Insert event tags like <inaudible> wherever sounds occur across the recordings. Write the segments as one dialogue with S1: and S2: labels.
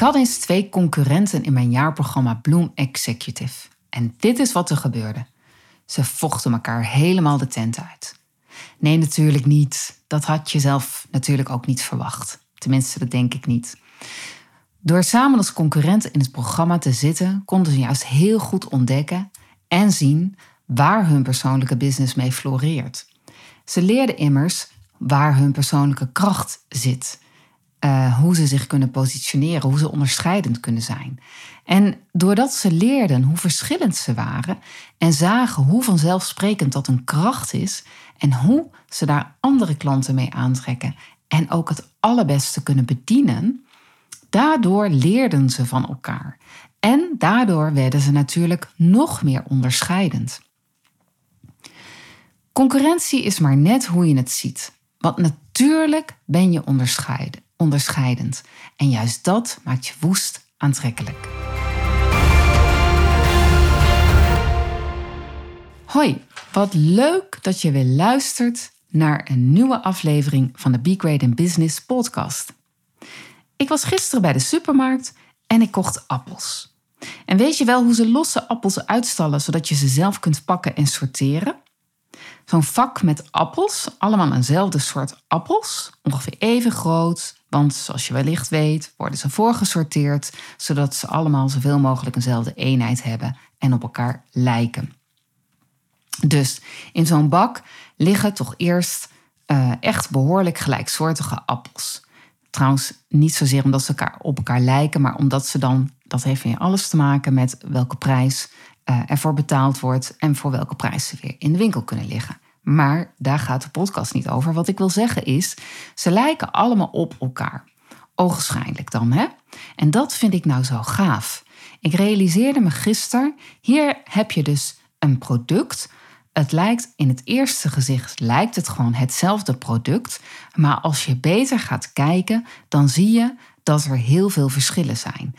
S1: Ik had eens twee concurrenten in mijn jaarprogramma Bloom Executive. En dit is wat er gebeurde. Ze vochten elkaar helemaal de tent uit. Nee, natuurlijk niet. Dat had je zelf natuurlijk ook niet verwacht. Tenminste, dat denk ik niet. Door samen als concurrenten in het programma te zitten, konden ze juist heel goed ontdekken en zien waar hun persoonlijke business mee floreert. Ze leerden immers waar hun persoonlijke kracht zit uh, hoe ze zich kunnen positioneren, hoe ze onderscheidend kunnen zijn. En doordat ze leerden hoe verschillend ze waren en zagen hoe vanzelfsprekend dat een kracht is en hoe ze daar andere klanten mee aantrekken en ook het allerbeste kunnen bedienen, daardoor leerden ze van elkaar. En daardoor werden ze natuurlijk nog meer onderscheidend. Concurrentie is maar net hoe je het ziet. Want natuurlijk ben je onderscheiden onderscheidend. En juist dat maakt je woest aantrekkelijk. Hoi, wat leuk dat je weer luistert naar een nieuwe aflevering van de Be Great in Business podcast. Ik was gisteren bij de supermarkt en ik kocht appels. En weet je wel hoe ze losse appels uitstallen zodat je ze zelf kunt pakken en sorteren? Zo'n vak met appels, allemaal eenzelfde soort appels, ongeveer even groot, want zoals je wellicht weet, worden ze voorgesorteerd, zodat ze allemaal zoveel mogelijk eenzelfde eenheid hebben en op elkaar lijken. Dus in zo'n bak liggen toch eerst uh, echt behoorlijk gelijksoortige appels. Trouwens, niet zozeer omdat ze elkaar op elkaar lijken, maar omdat ze dan, dat heeft weer alles te maken met welke prijs ervoor betaald wordt en voor welke prijs ze weer in de winkel kunnen liggen. Maar daar gaat de podcast niet over. Wat ik wil zeggen is, ze lijken allemaal op elkaar. Ogenschijnlijk dan, hè? En dat vind ik nou zo gaaf. Ik realiseerde me gisteren, hier heb je dus een product. Het lijkt in het eerste gezicht lijkt het gewoon hetzelfde product, maar als je beter gaat kijken, dan zie je dat er heel veel verschillen zijn.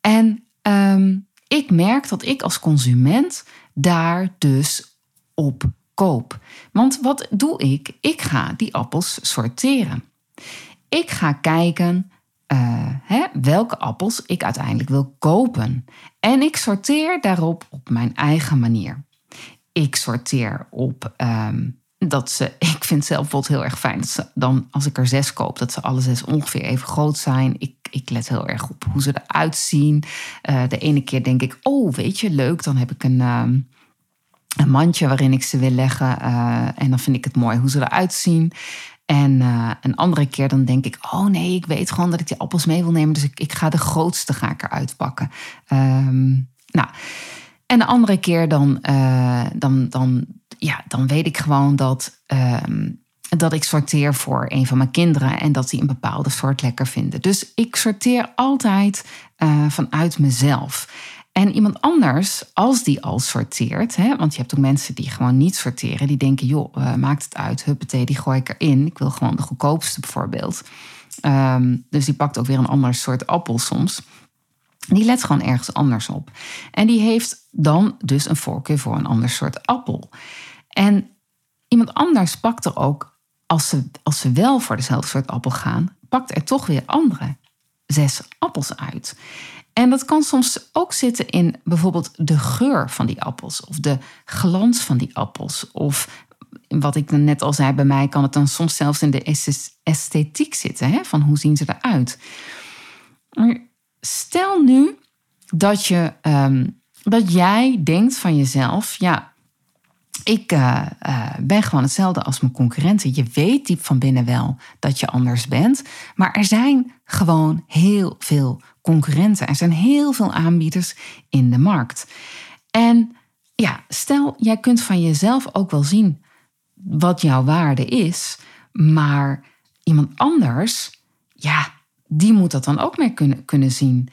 S1: En um, ik merk dat ik als consument daar dus op koop. Want wat doe ik? Ik ga die appels sorteren. Ik ga kijken uh, hè, welke appels ik uiteindelijk wil kopen. En ik sorteer daarop op mijn eigen manier. Ik sorteer op um, dat ze, <laughs> ik vind zelf bijvoorbeeld heel erg fijn dat ze dan, als ik er zes koop, dat ze alle zes ongeveer even groot zijn. Ik let heel erg op hoe ze eruit zien. Uh, de ene keer denk ik, oh, weet je, leuk, dan heb ik een. Uh, een mandje waarin ik ze wil leggen. Uh, en dan vind ik het mooi hoe ze eruit zien. En uh, een andere keer dan denk ik, oh nee, ik weet gewoon dat ik die appels mee wil nemen. Dus ik, ik ga de grootste ga ik eruit pakken. Um, nou, en de andere keer dan, dan, dan, ja, dan weet ik gewoon dat, um, dat ik sorteer voor een van mijn kinderen. En dat die een bepaalde soort lekker vinden. Dus ik sorteer altijd vanuit mezelf. En iemand anders, als die al sorteert, hè, want je hebt ook mensen die gewoon niet sorteren, die denken, joh, uh, maakt het uit, huppatee, die gooi ik erin. Ik wil gewoon de goedkoopste bijvoorbeeld. Um, dus die pakt ook weer een ander soort appel soms. Die let gewoon ergens anders op. En die heeft dan dus een voorkeur voor een ander soort appel. En iemand anders pakt er ook, als ze, als ze wel voor dezelfde soort appel gaan, pakt er toch weer andere zes appels uit. En dat kan soms ook zitten in bijvoorbeeld de geur van die appels of de glans van die appels. Of wat ik net al zei, bij mij kan het dan soms zelfs in de esthetiek zitten. Hè? Van hoe zien ze eruit? Stel nu dat, je, um, dat jij denkt van jezelf, ja, ik uh, uh, ben gewoon hetzelfde als mijn concurrenten. Je weet diep van binnen wel dat je anders bent. Maar er zijn gewoon heel veel concurrenten. Er zijn heel veel aanbieders in de markt. En ja, stel, jij kunt van jezelf ook wel zien wat jouw waarde is. Maar iemand anders, ja, die moet dat dan ook meer kunnen, kunnen zien.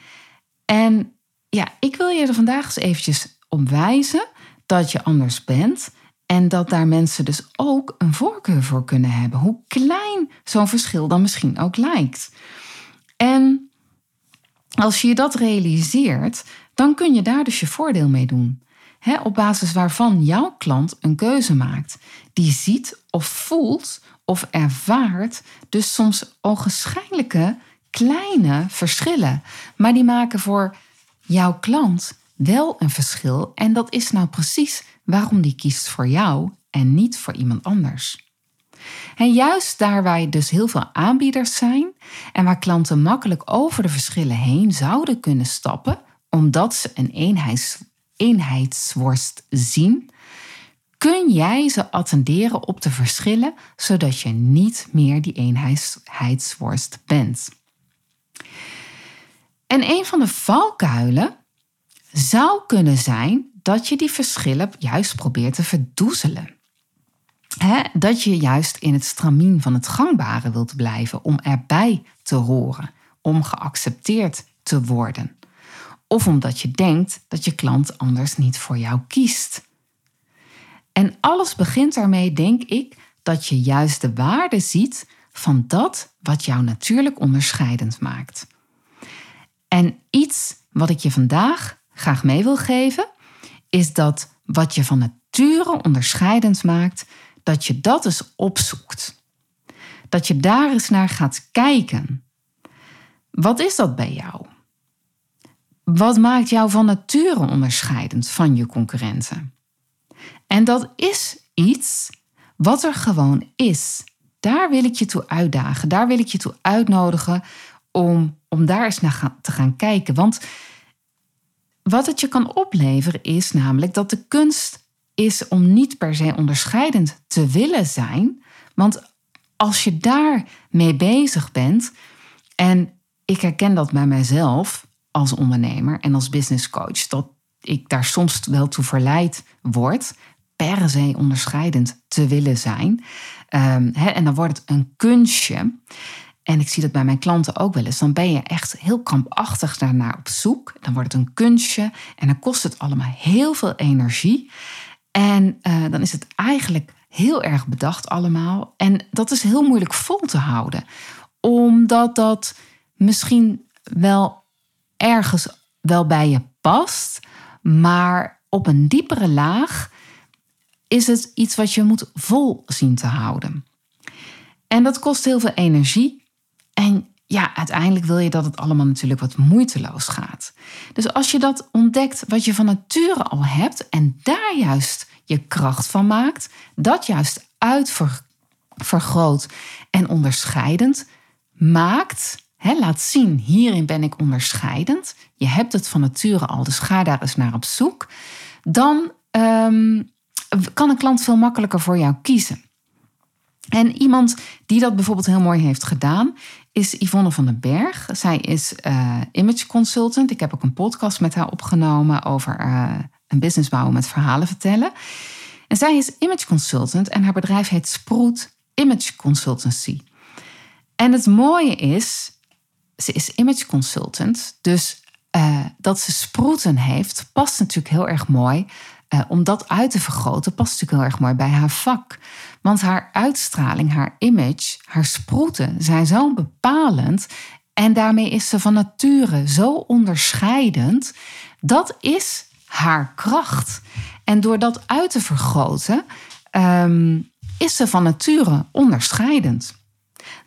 S1: En ja, ik wil je er vandaag eens eventjes op wijzen dat je anders bent. En dat daar mensen dus ook een voorkeur voor kunnen hebben. Hoe klein zo'n verschil dan misschien ook lijkt. En als je dat realiseert, dan kun je daar dus je voordeel mee doen. op basis waarvan jouw klant een keuze maakt. Die ziet of voelt of ervaart dus soms ogenschijnlijke kleine verschillen. Maar die maken voor jouw klant wel een verschil. En dat is nou precies waarom die kiest voor jou en niet voor iemand anders. En juist daar waar dus heel veel aanbieders zijn en waar klanten makkelijk over de verschillen heen zouden kunnen stappen, omdat ze een eenheids, eenheidsworst zien, kun jij ze attenderen op de verschillen, zodat je niet meer die eenheidsworst bent. En een van de valkuilen zou kunnen zijn dat je die verschillen juist probeert te verdoezelen. dat je juist in het stramien van het gangbare wilt blijven om erbij te horen, om geaccepteerd te worden. Of omdat je denkt dat je klant anders niet voor jou kiest. En alles begint daarmee, denk ik, dat je juist de waarde ziet van dat wat jou natuurlijk onderscheidend maakt. En iets wat ik je vandaag graag mee wil geven, is dat wat je van nature onderscheidend maakt, dat je dat eens opzoekt. Dat je daar eens naar gaat kijken. Wat is dat bij jou? Wat maakt jou van nature onderscheidend van je concurrenten? En dat is iets wat er gewoon is. Daar wil ik je toe uitdagen. Daar wil ik je toe uitnodigen om, om daar eens naar te gaan kijken. Want wat het je kan opleveren is namelijk dat de kunst is om niet per se onderscheidend te willen zijn. Want als je daar mee bezig bent, en ik herken dat bij mijzelf als ondernemer en als business coach, dat ik daar soms wel toe verleid word, per se onderscheidend te willen zijn. Um, en dan wordt het een kunstje. En ik zie dat bij mijn klanten ook wel eens. Dan ben je echt heel krampachtig daarnaar op zoek. Dan wordt het een kunstje en dan kost het allemaal heel veel energie. En uh, dan is het eigenlijk heel erg bedacht allemaal. En dat is heel moeilijk vol te houden. Omdat dat misschien wel ergens wel bij je past. Maar op een diepere laag is het iets wat je moet vol zien te houden. En dat kost heel veel energie. En ja, uiteindelijk wil je dat het allemaal natuurlijk wat moeiteloos gaat. Dus als je dat ontdekt wat je van nature al hebt en daar juist je kracht van maakt, dat juist uitvergroot en onderscheidend maakt, hè, laat zien, hierin ben ik onderscheidend. Je hebt het van nature al, dus ga daar eens naar op zoek. Dan ehm, kan een klant veel makkelijker voor jou kiezen. En iemand die dat bijvoorbeeld heel mooi heeft gedaan, is Yvonne van den Berg. Zij is uh, image consultant. Ik heb ook een podcast met haar opgenomen over uh, een business bouwen met verhalen vertellen. En zij is image consultant en haar bedrijf heet Sprout Image Consultancy. En het mooie is, ze is image consultant, dus uh, dat ze sproeten heeft, past natuurlijk heel erg mooi uh, om dat uit te vergroten past natuurlijk heel erg mooi bij haar vak. Want haar uitstraling, haar image, haar sproeten zijn zo bepalend. En daarmee is ze van nature zo onderscheidend. Dat is haar kracht. En door dat uit te vergroten, um, is ze van nature onderscheidend.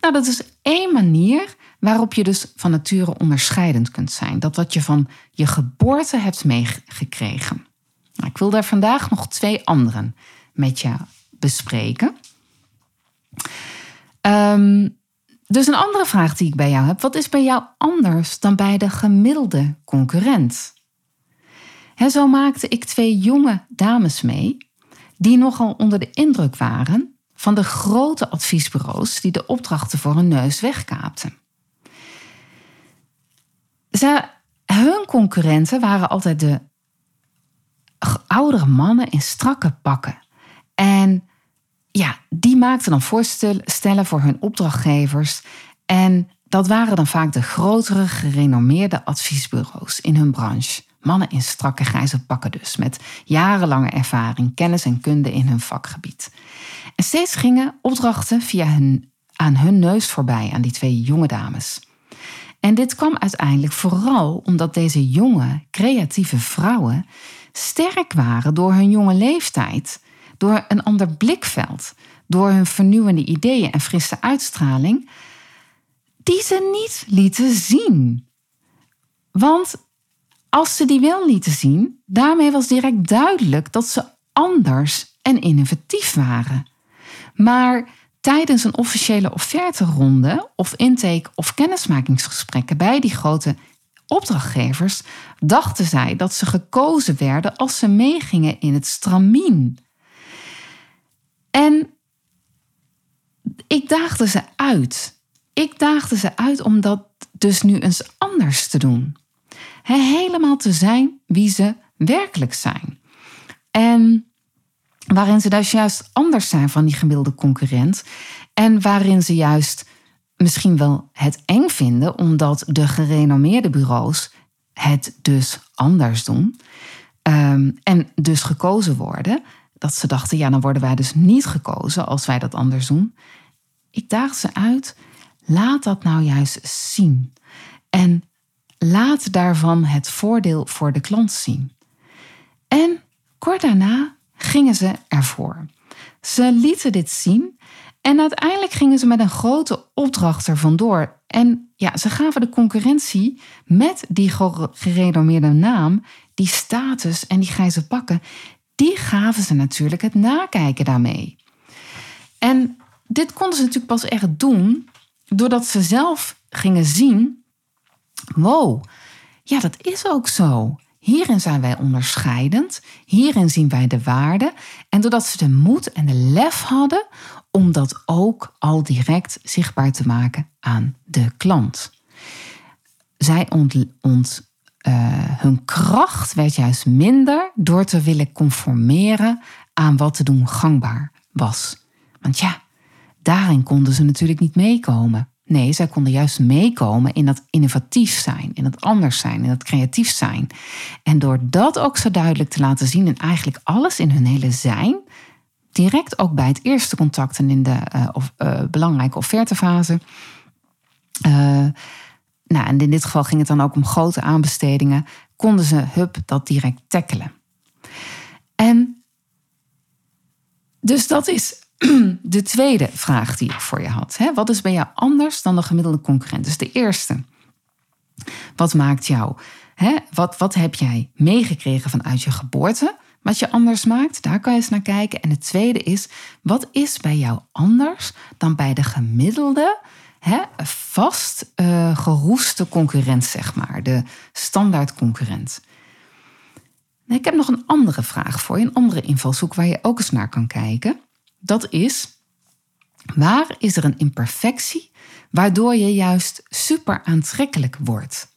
S1: Nou, dat is één manier waarop je dus van nature onderscheidend kunt zijn. Dat wat je van je geboorte hebt meegekregen. Nou, ik wil daar vandaag nog twee anderen met je bespreken. Um, dus een andere vraag die ik bij jou heb: wat is bij jou anders dan bij de gemiddelde concurrent? Zo maakte ik twee jonge dames mee die nogal onder de indruk waren van de grote adviesbureaus die de opdrachten voor hun neus wegkaapten. Hun concurrenten waren altijd de oudere mannen in strakke pakken. En ja, die maakten dan voorstellen voor hun opdrachtgevers. En dat waren dan vaak de grotere, gerenommeerde adviesbureaus in hun branche. Mannen in strakke grijze pakken dus, met jarenlange ervaring, kennis en kunde in hun vakgebied. En steeds gingen opdrachten via hun, aan hun neus voorbij, aan die twee jonge dames. En dit kwam uiteindelijk vooral omdat deze jonge, creatieve vrouwen sterk waren door hun jonge leeftijd, door een ander blikveld, door hun vernieuwende ideeën en frisse uitstraling, die ze niet lieten zien. Want als ze die wel lieten zien, daarmee was direct duidelijk dat ze anders en innovatief waren. Maar tijdens een officiële offerteronde of intake of kennismakingsgesprekken bij die grote opdrachtgevers dachten zij dat ze gekozen werden als ze meegingen in het stramien. En ik daagde ze uit. Ik daagde ze uit om dat dus nu eens anders te doen. helemaal te zijn wie ze werkelijk zijn. En waarin ze dus juist anders zijn van die gemiddelde concurrent. En waarin ze juist misschien wel het eng vinden, omdat de gerenommeerde bureaus het dus anders doen. Ehm, en dus gekozen worden. Dat ze dachten, ja, dan worden wij dus niet gekozen als wij dat anders doen. Ik daag ze uit, laat dat nou juist zien. En laat daarvan het voordeel voor de klant zien. En kort daarna gingen ze ervoor. Ze lieten dit zien en uiteindelijk gingen ze met een grote opdracht er vandoor. En ja, ze gaven de concurrentie met die gerenommeerde naam, die status en die grijze pakken, die gaven ze natuurlijk het nakijken daarmee. En dit konden ze natuurlijk pas echt doen doordat ze zelf gingen zien: wow, ja, dat is ook zo. Hierin zijn wij onderscheidend, hierin zien wij de waarde. En doordat ze de moed en de lef hadden om dat ook al direct zichtbaar te maken aan de klant. Zij ont, uh, hun kracht werd juist minder door te willen conformeren aan wat te doen gangbaar was. Want ja, daarin konden ze natuurlijk niet meekomen. Nee, zij konden juist meekomen in dat innovatief zijn, in het anders zijn, in dat creatief zijn. En door dat ook zo duidelijk te laten zien en eigenlijk alles in hun hele zijn, direct ook bij het eerste contact en in de uh, of, uh, belangrijke offertefase. Uh, nou, en in dit geval ging het dan ook om grote aanbestedingen, konden ze hup dat direct tackelen. En dus dat is <clears throat> de tweede vraag die ik voor je had. Hè? Wat is bij jou anders dan de gemiddelde concurrent? Dus de eerste. Wat maakt jou? Hè? Wat, wat heb jij meegekregen vanuit je geboorte? Wat je anders maakt, daar kan je eens naar kijken. En de tweede is, wat is bij jou anders dan bij de gemiddelde, hè, vast uh, geroeste concurrent, zeg maar, de standaard concurrent? Ik heb nog een andere vraag voor je, een andere invalshoek waar je ook eens naar kan kijken. Dat is, waar is er een imperfectie waardoor je juist super aantrekkelijk wordt?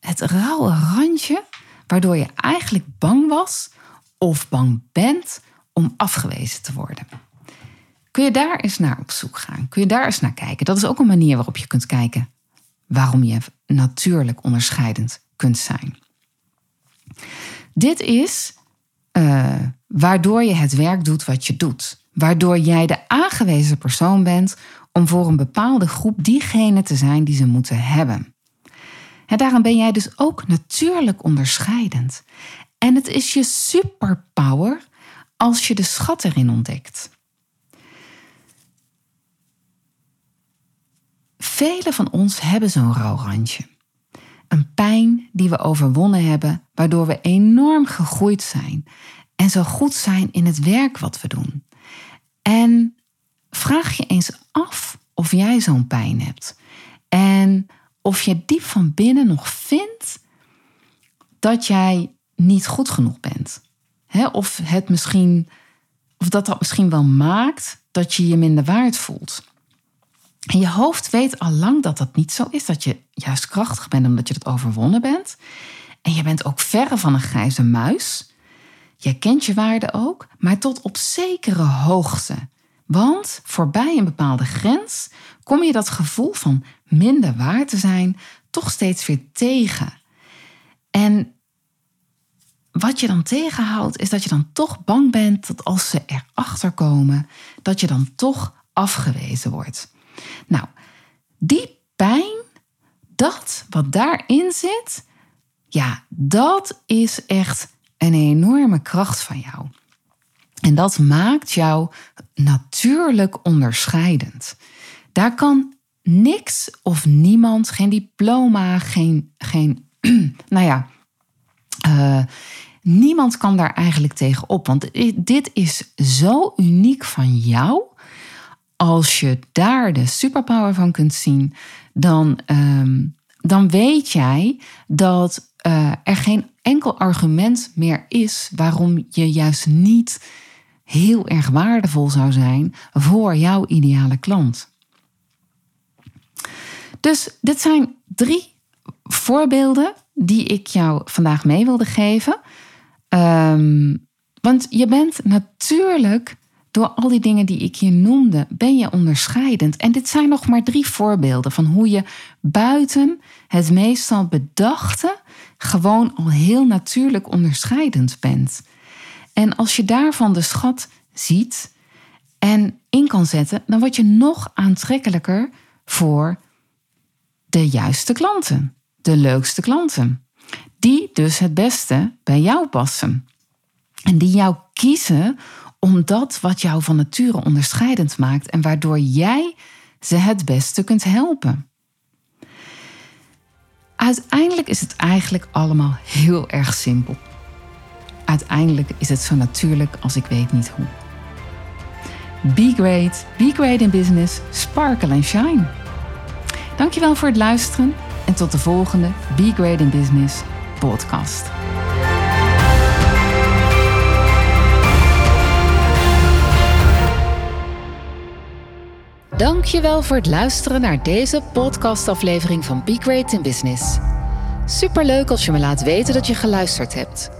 S1: Het rauwe randje waardoor je eigenlijk bang was of bang bent om afgewezen te worden. Kun je daar eens naar op zoek gaan? Kun je daar eens naar kijken? Dat is ook een manier waarop je kunt kijken waarom je natuurlijk onderscheidend kunt zijn. Dit is uh, waardoor je het werk doet wat je doet. Waardoor jij de aangewezen persoon bent om voor een bepaalde groep diegene te zijn die ze moeten hebben. En daarom ben jij dus ook natuurlijk onderscheidend. En het is je superpower als je de schat erin ontdekt. Velen van ons hebben zo'n rouwrandje. Een pijn die we overwonnen hebben, waardoor we enorm gegroeid zijn en zo goed zijn in het werk wat we doen. En vraag je eens af of jij zo'n pijn hebt. En of je diep van binnen nog vindt dat jij niet goed genoeg bent. of het misschien, of dat dat misschien wel maakt dat je je minder waard voelt. En je hoofd weet al lang dat dat niet zo is, dat je juist krachtig bent omdat je het overwonnen bent. En je bent ook verre van een grijze muis. Je kent je waarde ook, maar tot op zekere hoogte. Want voorbij een bepaalde grens kom je dat gevoel van minder waard te zijn toch steeds weer tegen. En wat je dan tegenhoudt, is dat je dan toch bang bent dat als ze erachter komen, dat je dan toch afgewezen wordt. Nou, die pijn, dat wat daarin zit, ja, dat is echt een enorme kracht van jou. En dat maakt jou natuurlijk onderscheidend. Daar kan niks of niemand, geen diploma, geen, geen <clears throat> nou ja, uh, niemand kan daar eigenlijk tegen op. Want dit is zo uniek van jou. Als je daar de superpower van kunt zien, dan, uh, dan weet jij dat uh, er geen enkel argument meer is waarom je juist niet heel erg waardevol zou zijn voor jouw ideale klant. Dus dit zijn drie voorbeelden die ik jou vandaag mee wilde geven. Um, want je bent natuurlijk, door al die dingen die ik je noemde, ben je onderscheidend. En dit zijn nog maar drie voorbeelden van hoe je buiten het meestal bedachte gewoon al heel natuurlijk onderscheidend bent. En als je daarvan de schat ziet en in kan zetten, dan word je nog aantrekkelijker voor de juiste klanten, de leukste klanten. Die dus het beste bij jou passen. En die jou kiezen om dat wat jou van nature onderscheidend maakt en waardoor jij ze het beste kunt helpen. Uiteindelijk is het eigenlijk allemaal heel erg simpel. Uiteindelijk is het zo natuurlijk als ik weet niet hoe. Be great, be great in business, sparkle and shine. Dankjewel voor het luisteren en tot de volgende Be Great in Business podcast. Dankjewel voor het luisteren naar deze podcastaflevering van Be Great in Business. Superleuk als je me laat weten dat je geluisterd hebt.